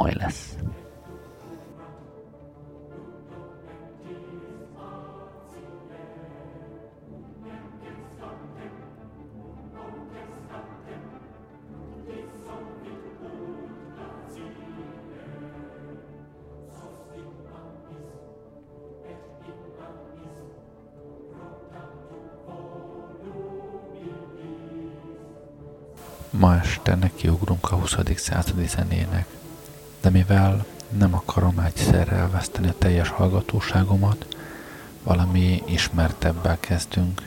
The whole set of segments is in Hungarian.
komoly lesz. Ma este nekiugrunk a 20. századi zenének, de mivel nem akarom egyszerre elveszteni a teljes hallgatóságomat, valami ismertebbel kezdünk.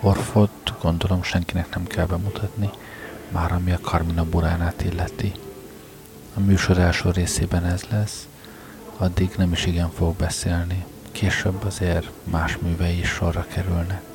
Orfot gondolom senkinek nem kell bemutatni, már ami a Carmina Buránát illeti. A műsor első részében ez lesz, addig nem is igen fog beszélni. Később azért más művei is sorra kerülnek.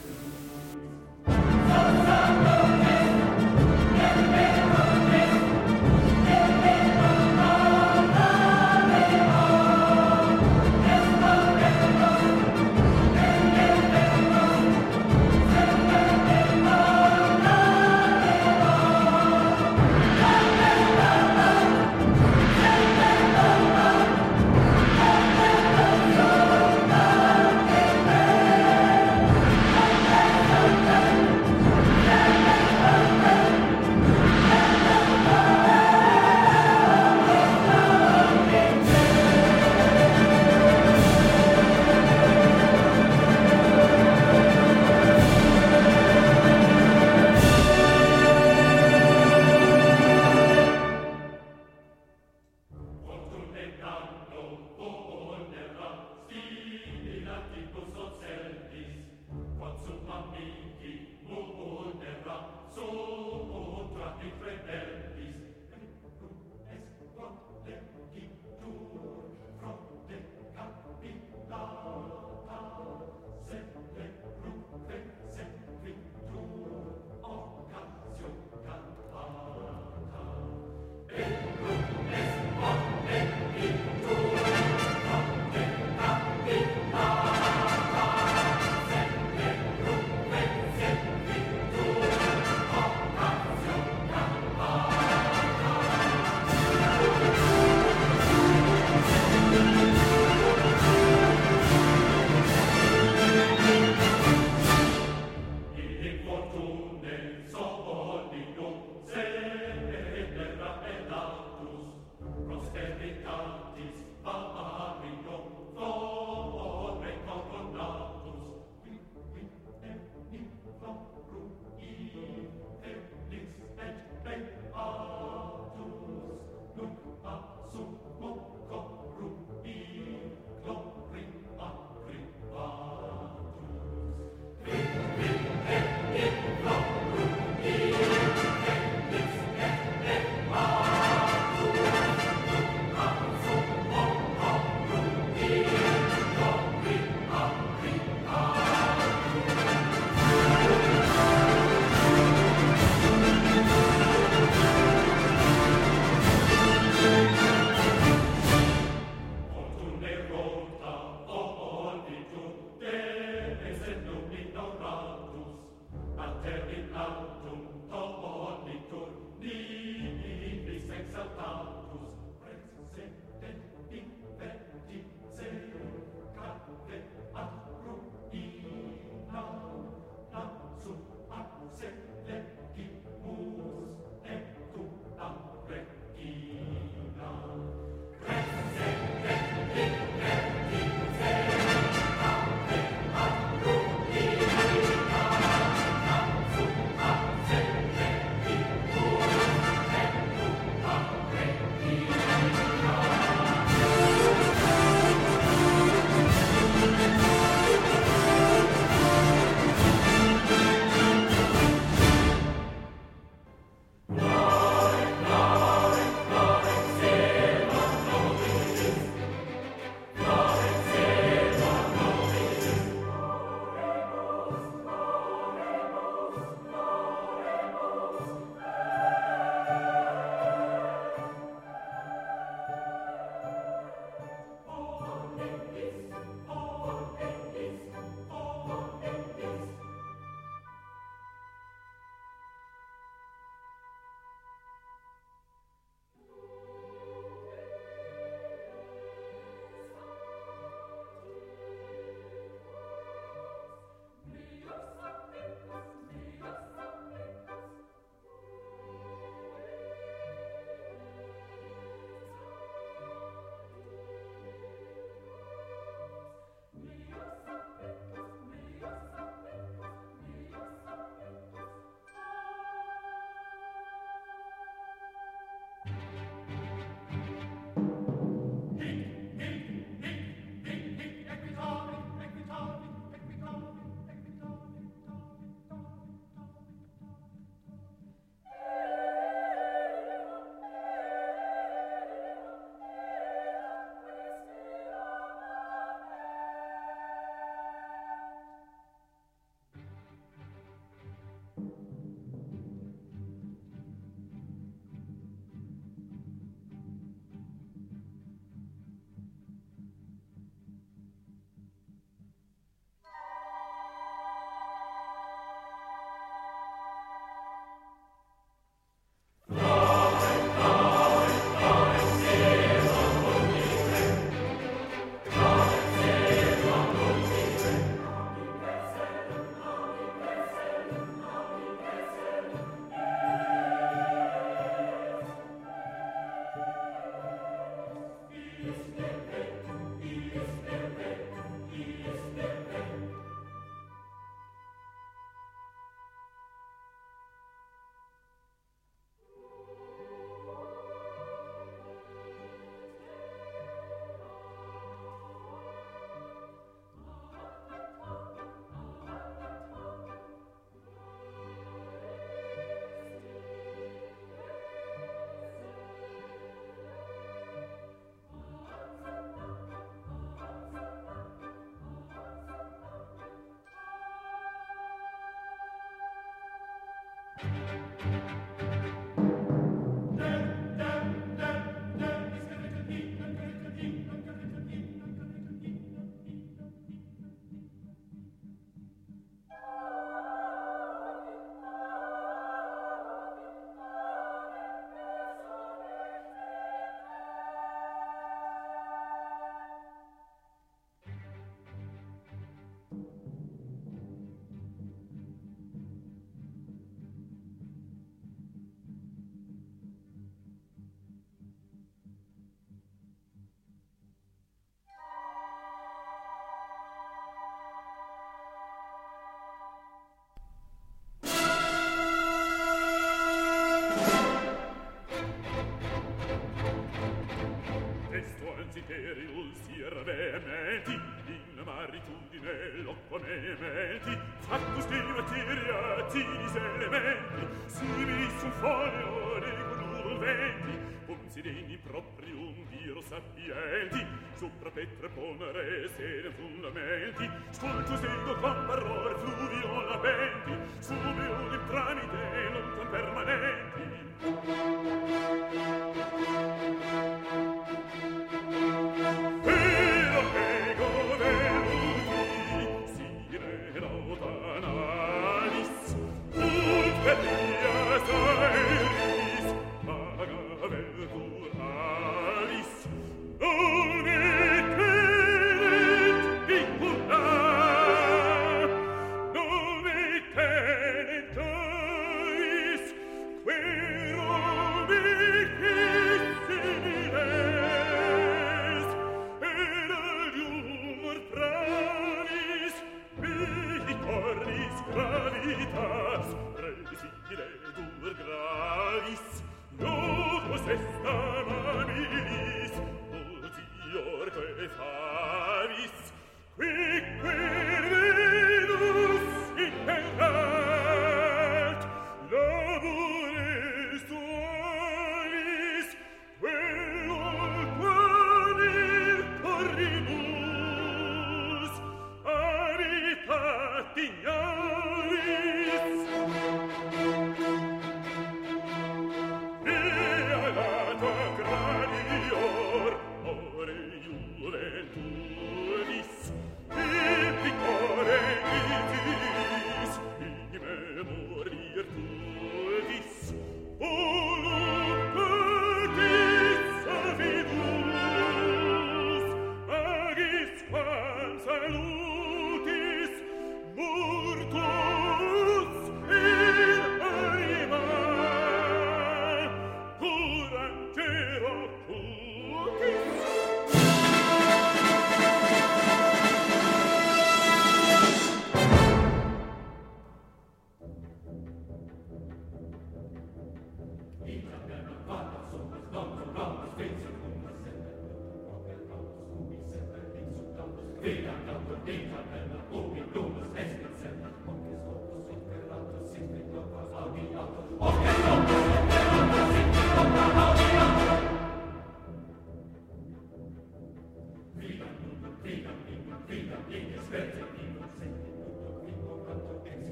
sireni proprium viro sapienti sopra petre ponere sere fundamenti scolto sendo con parole fluvio labenti sube un tramite non permanenti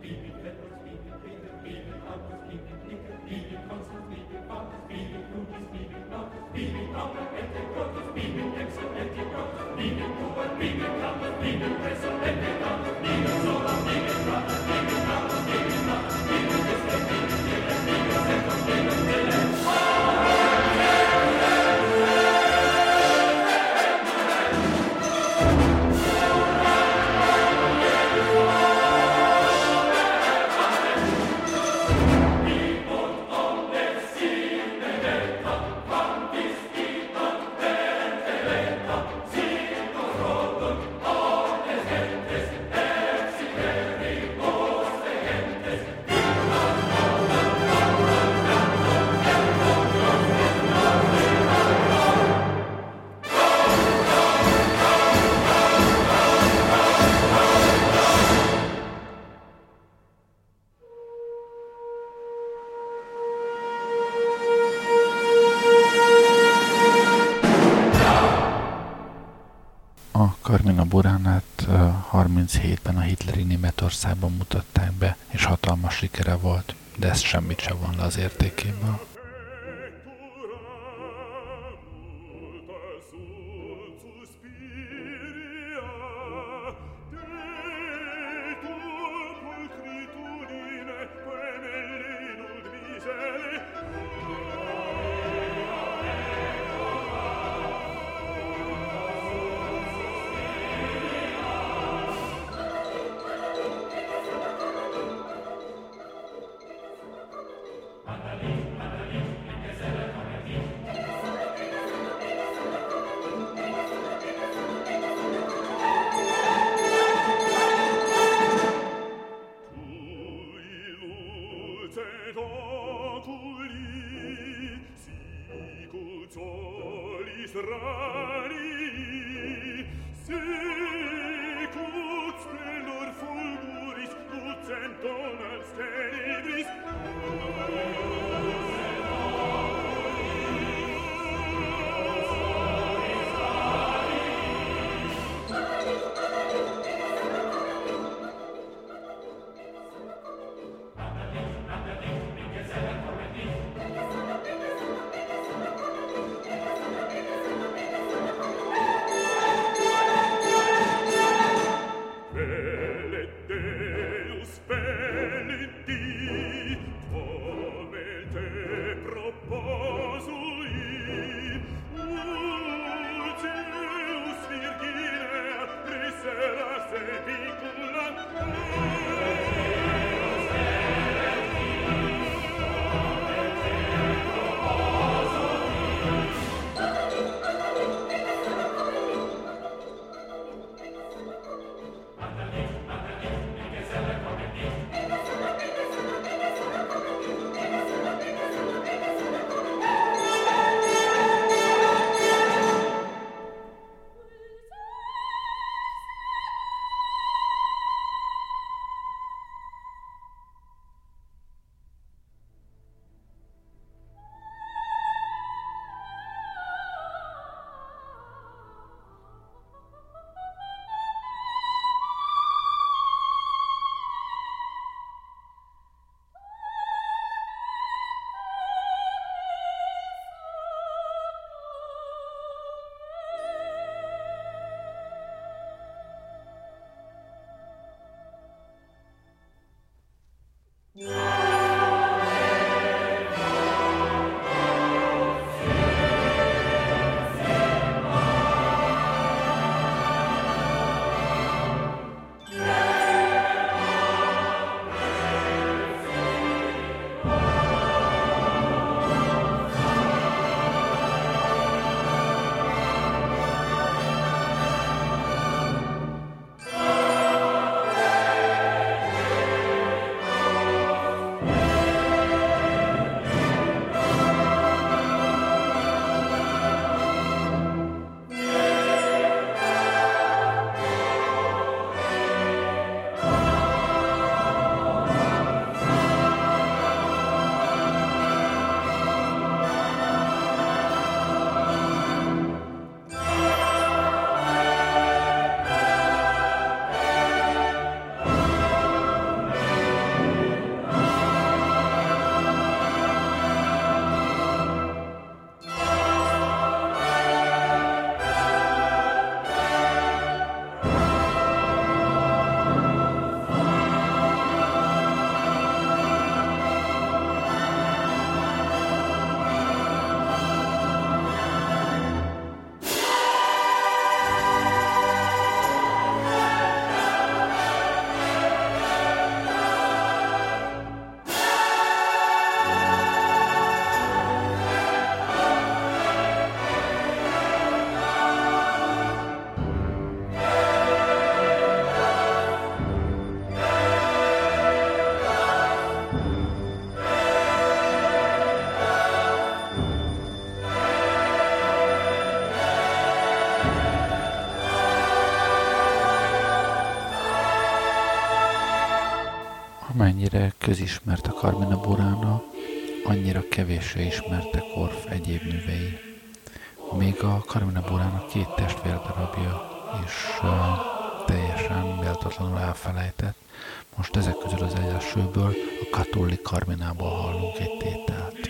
be Németországban mutatták be, és hatalmas sikere volt, de ez semmit sem van le az értékéből. Amennyire közismert a Carmina Burana, annyira kevéssé ismertek Orff egyéb művei. Még a Carmina Burana két testvérdarabja is uh, teljesen méltatlanul elfelejtett. Most ezek közül az elsőből, a Katulli Carminából hallunk egy tételt.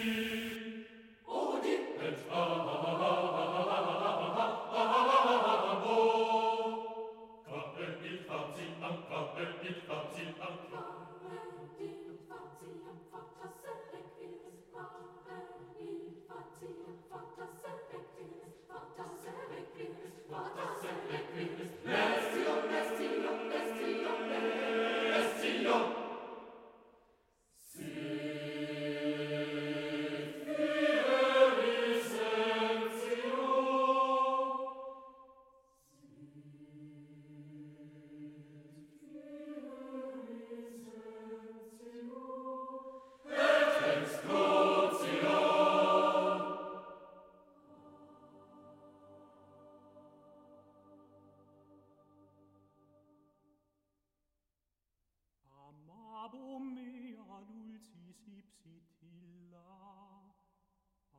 ipsit illa.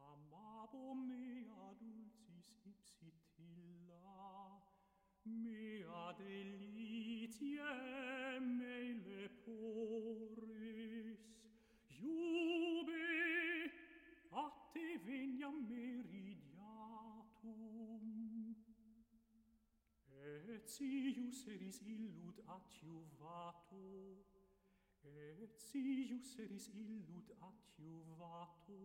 Amabo mea dulcis ipsit illa. Mea delitie mei leporis iube a te veniam meridiatum. Et si ius eris illud adjuvato Et si iuseris illud adjuvato,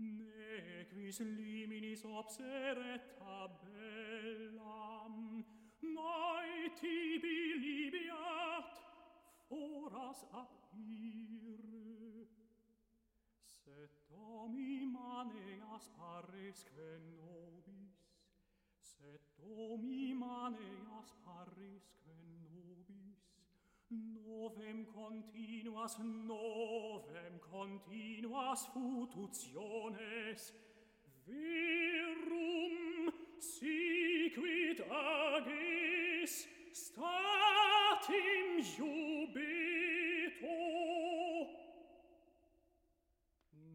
ne quis liminis obseret tabellam, mai tibi libiat foras ab ire. Set omi mane asparesque nobis, set omi mane asparesque nobis, Novem continuas, novem continuas fututiones, virum siquit agis, statim jubito.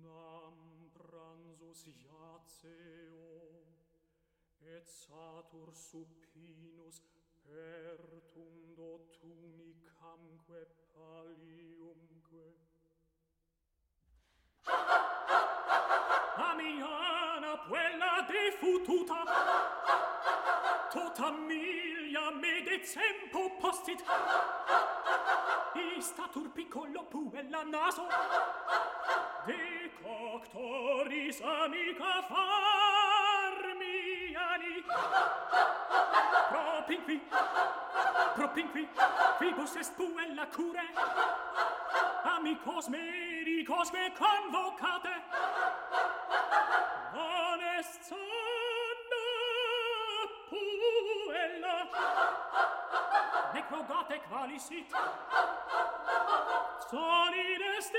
Nam pransus jaceo, et satur supinus pertum dotunicamque paliumque. Amiana puella defututa, tota milia me decempo postit, istatur piccolo puella naso, decoctoris amica fat, propinqui propinqui quibus est puella cure. Amicos medicos me convocate non est sonna puella nec rogate quali sit solides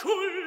cool.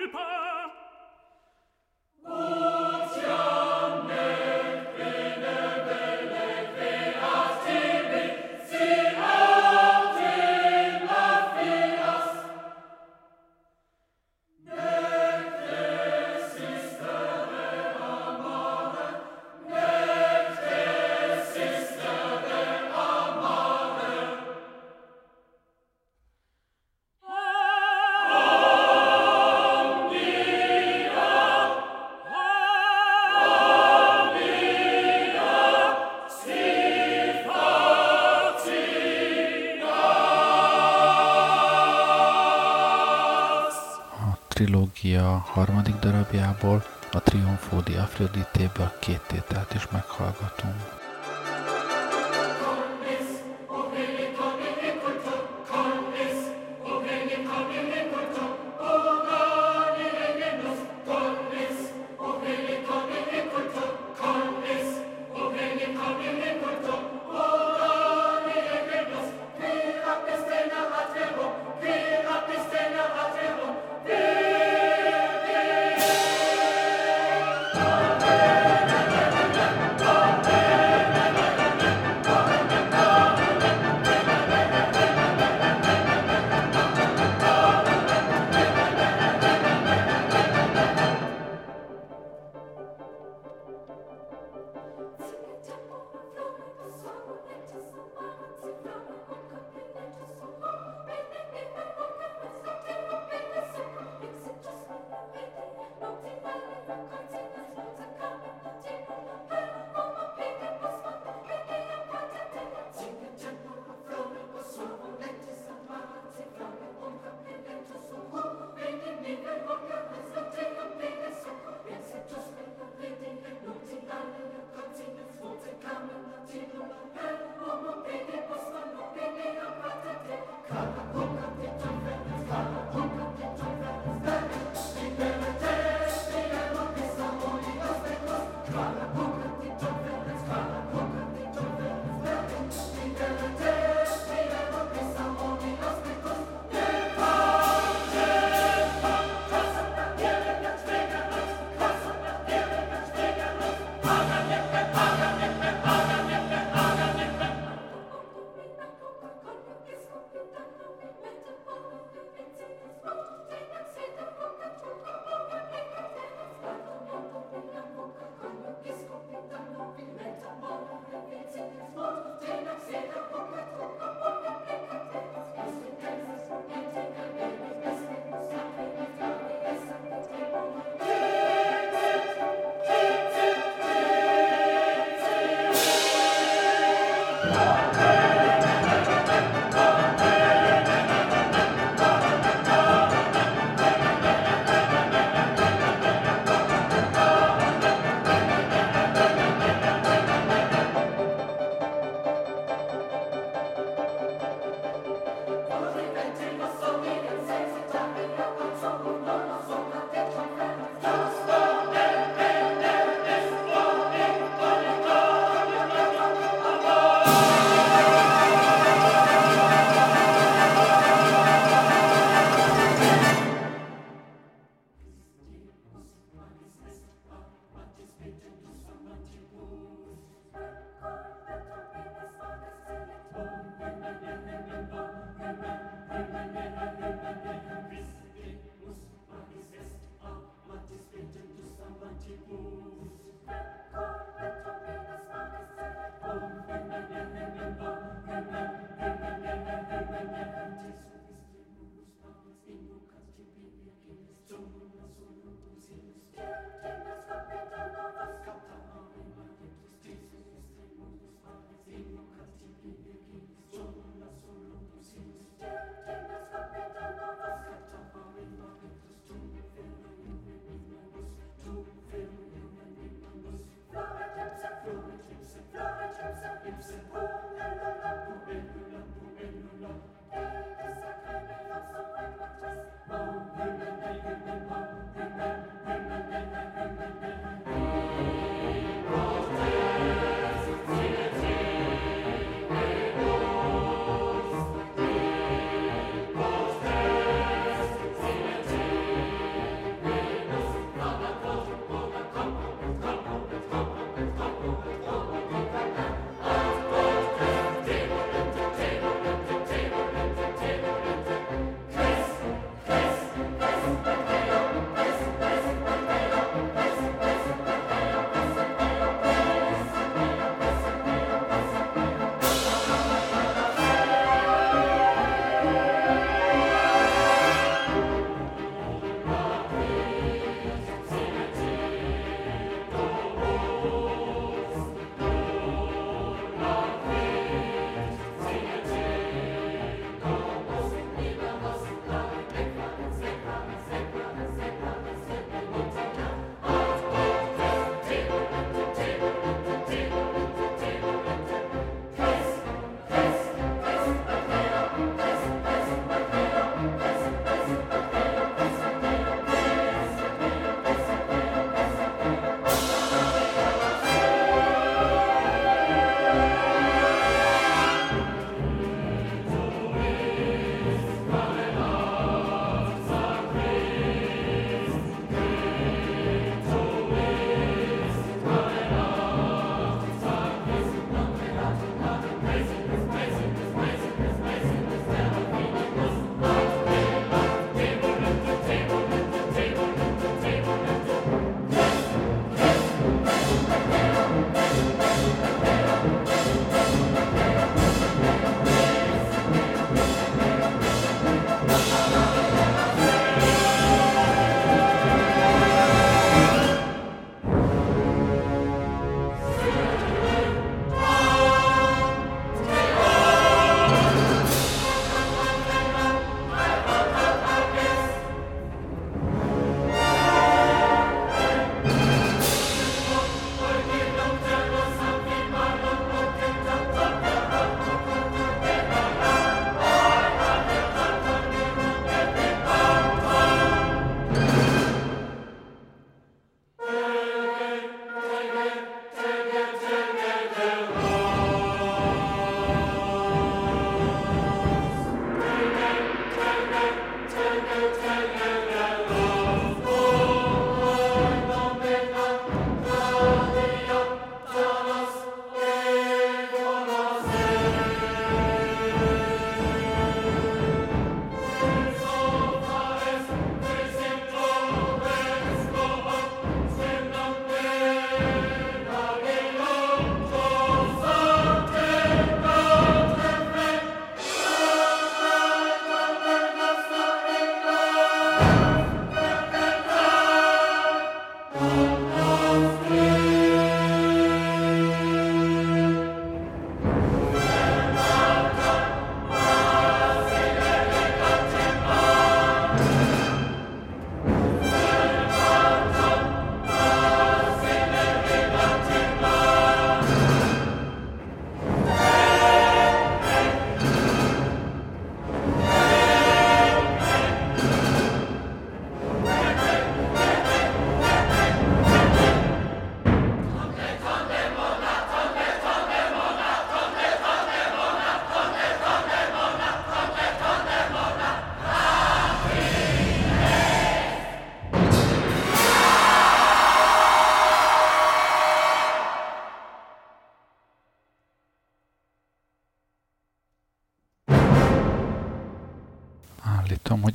trilógia harmadik darabjából, a Triumfódi Afroditéből két tételt is meghallgatunk.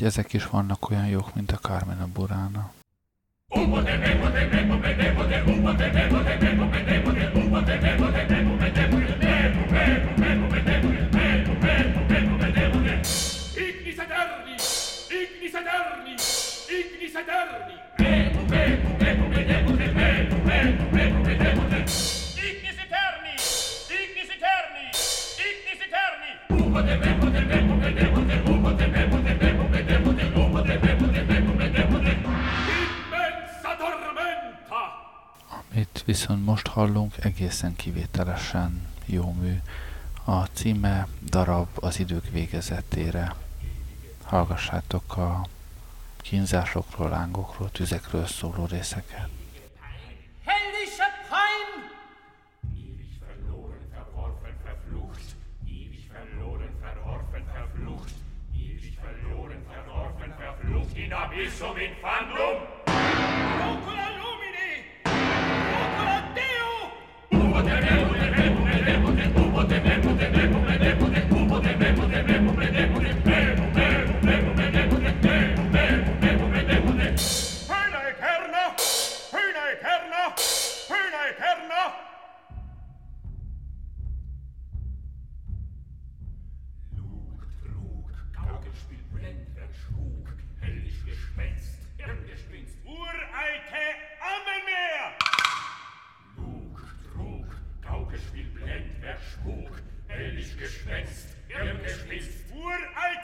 Ezek is vannak olyan jók, mint a Carmen Burana. Ignis viszont most hallunk egészen kivételesen jó mű. A címe Darab az idők végezetére. Hallgassátok a kínzásokról, lángokról, tüzekről szóló részeket. in abissum infandum. te bebo, me bebo, te.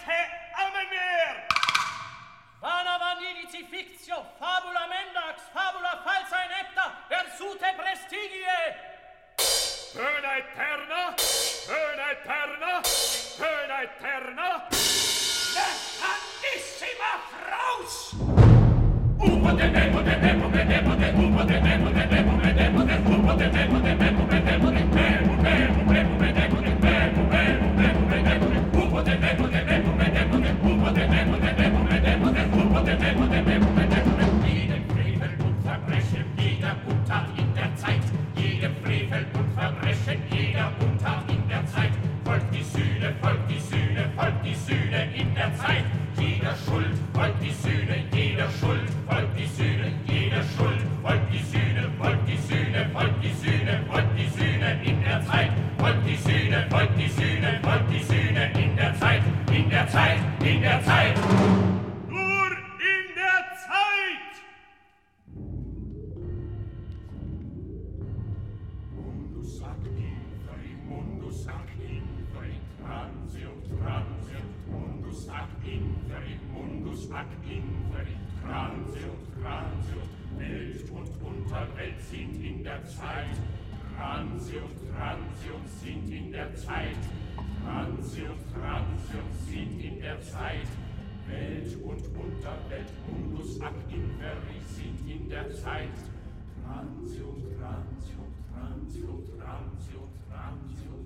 te amener! Vana vanilici fictio, fabula mendax, fabula falsa inepta, versute prestigie! Pena eterna, pena eterna, pena eterna, lejanissima fraus! Upo de demo de demo de demo de upo de demo de demo de demo de upo de demo de demo de demo de demo folgt die Sühne folgt die Sühne folgt die Sühne in der Zeit jeder Schuld folgt die Sühne Welt und Unterwelt mundus ac inferi sind in der Zeit. Transium, transium, transium, transium, transium,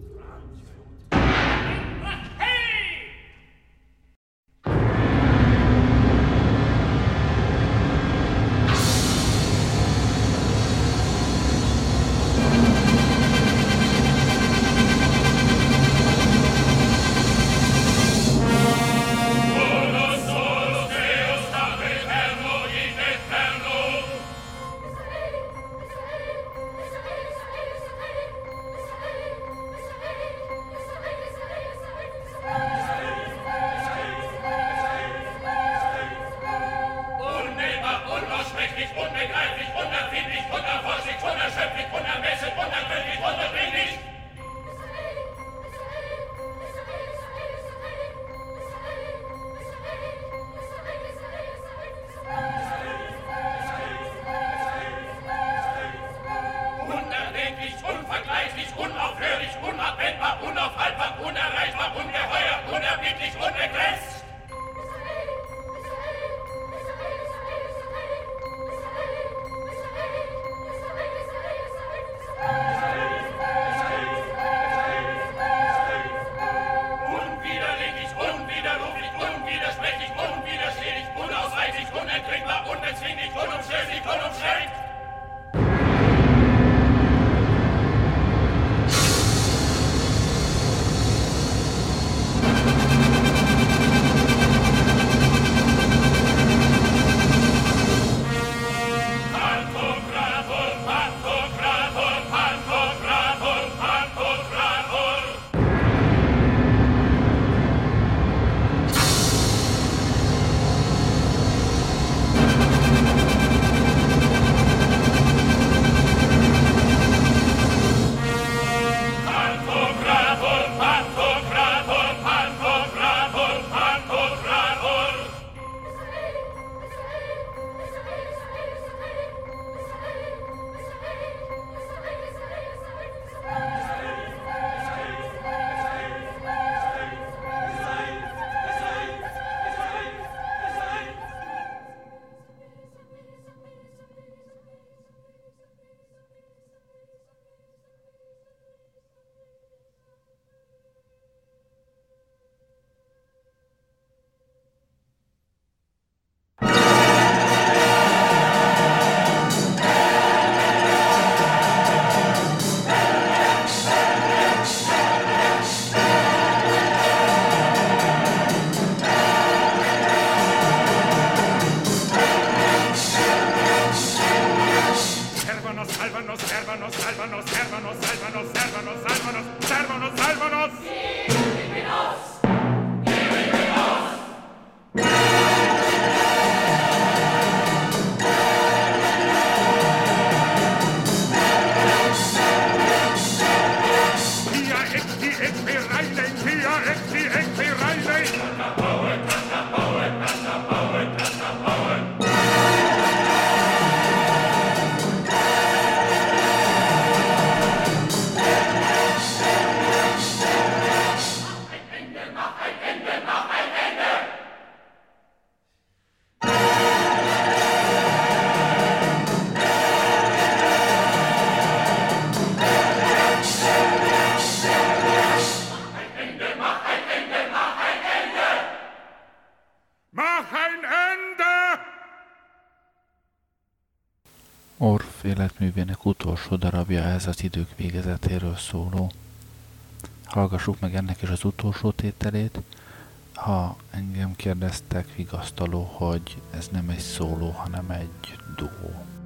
Orff életművének utolsó darabja ez az idők végezetéről szóló. Hallgassuk meg ennek is az utolsó tételét. Ha engem kérdeztek, vigasztaló, hogy ez nem egy szóló, hanem egy duó.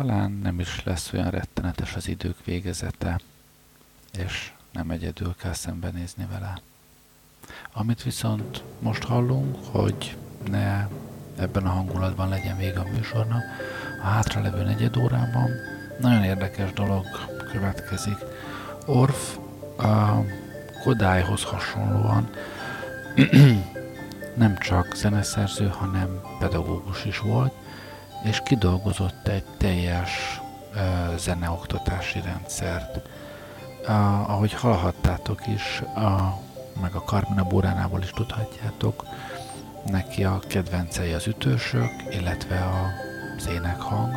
Talán nem is lesz olyan rettenetes az idők végezete, és nem egyedül kell szembenézni vele. Amit viszont most hallunk, hogy ne ebben a hangulatban legyen vége a műsornak, a hátralevő negyed órában nagyon érdekes dolog következik. Orff a Kodályhoz hasonlóan nem csak zeneszerző, hanem pedagógus is volt, és kidolgozott egy teljes uh, zeneoktatási rendszert. Uh, ahogy hallhattátok is, uh, meg a Carmina Bóránából is tudhatjátok, neki a kedvencei az ütősök, illetve a énekhang,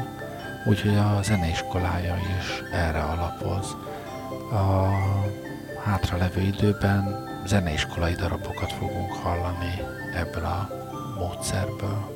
úgyhogy a zeneiskolája is erre alapoz. A hátralevő időben zeneiskolai darabokat fogunk hallani ebből a módszerből.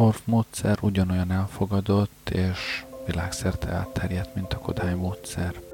Orf módszer ugyanolyan elfogadott és világszerte elterjedt, mint a Kodály módszer.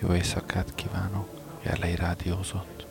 Jó éjszakát kívánok. Gerlei Rádiózott.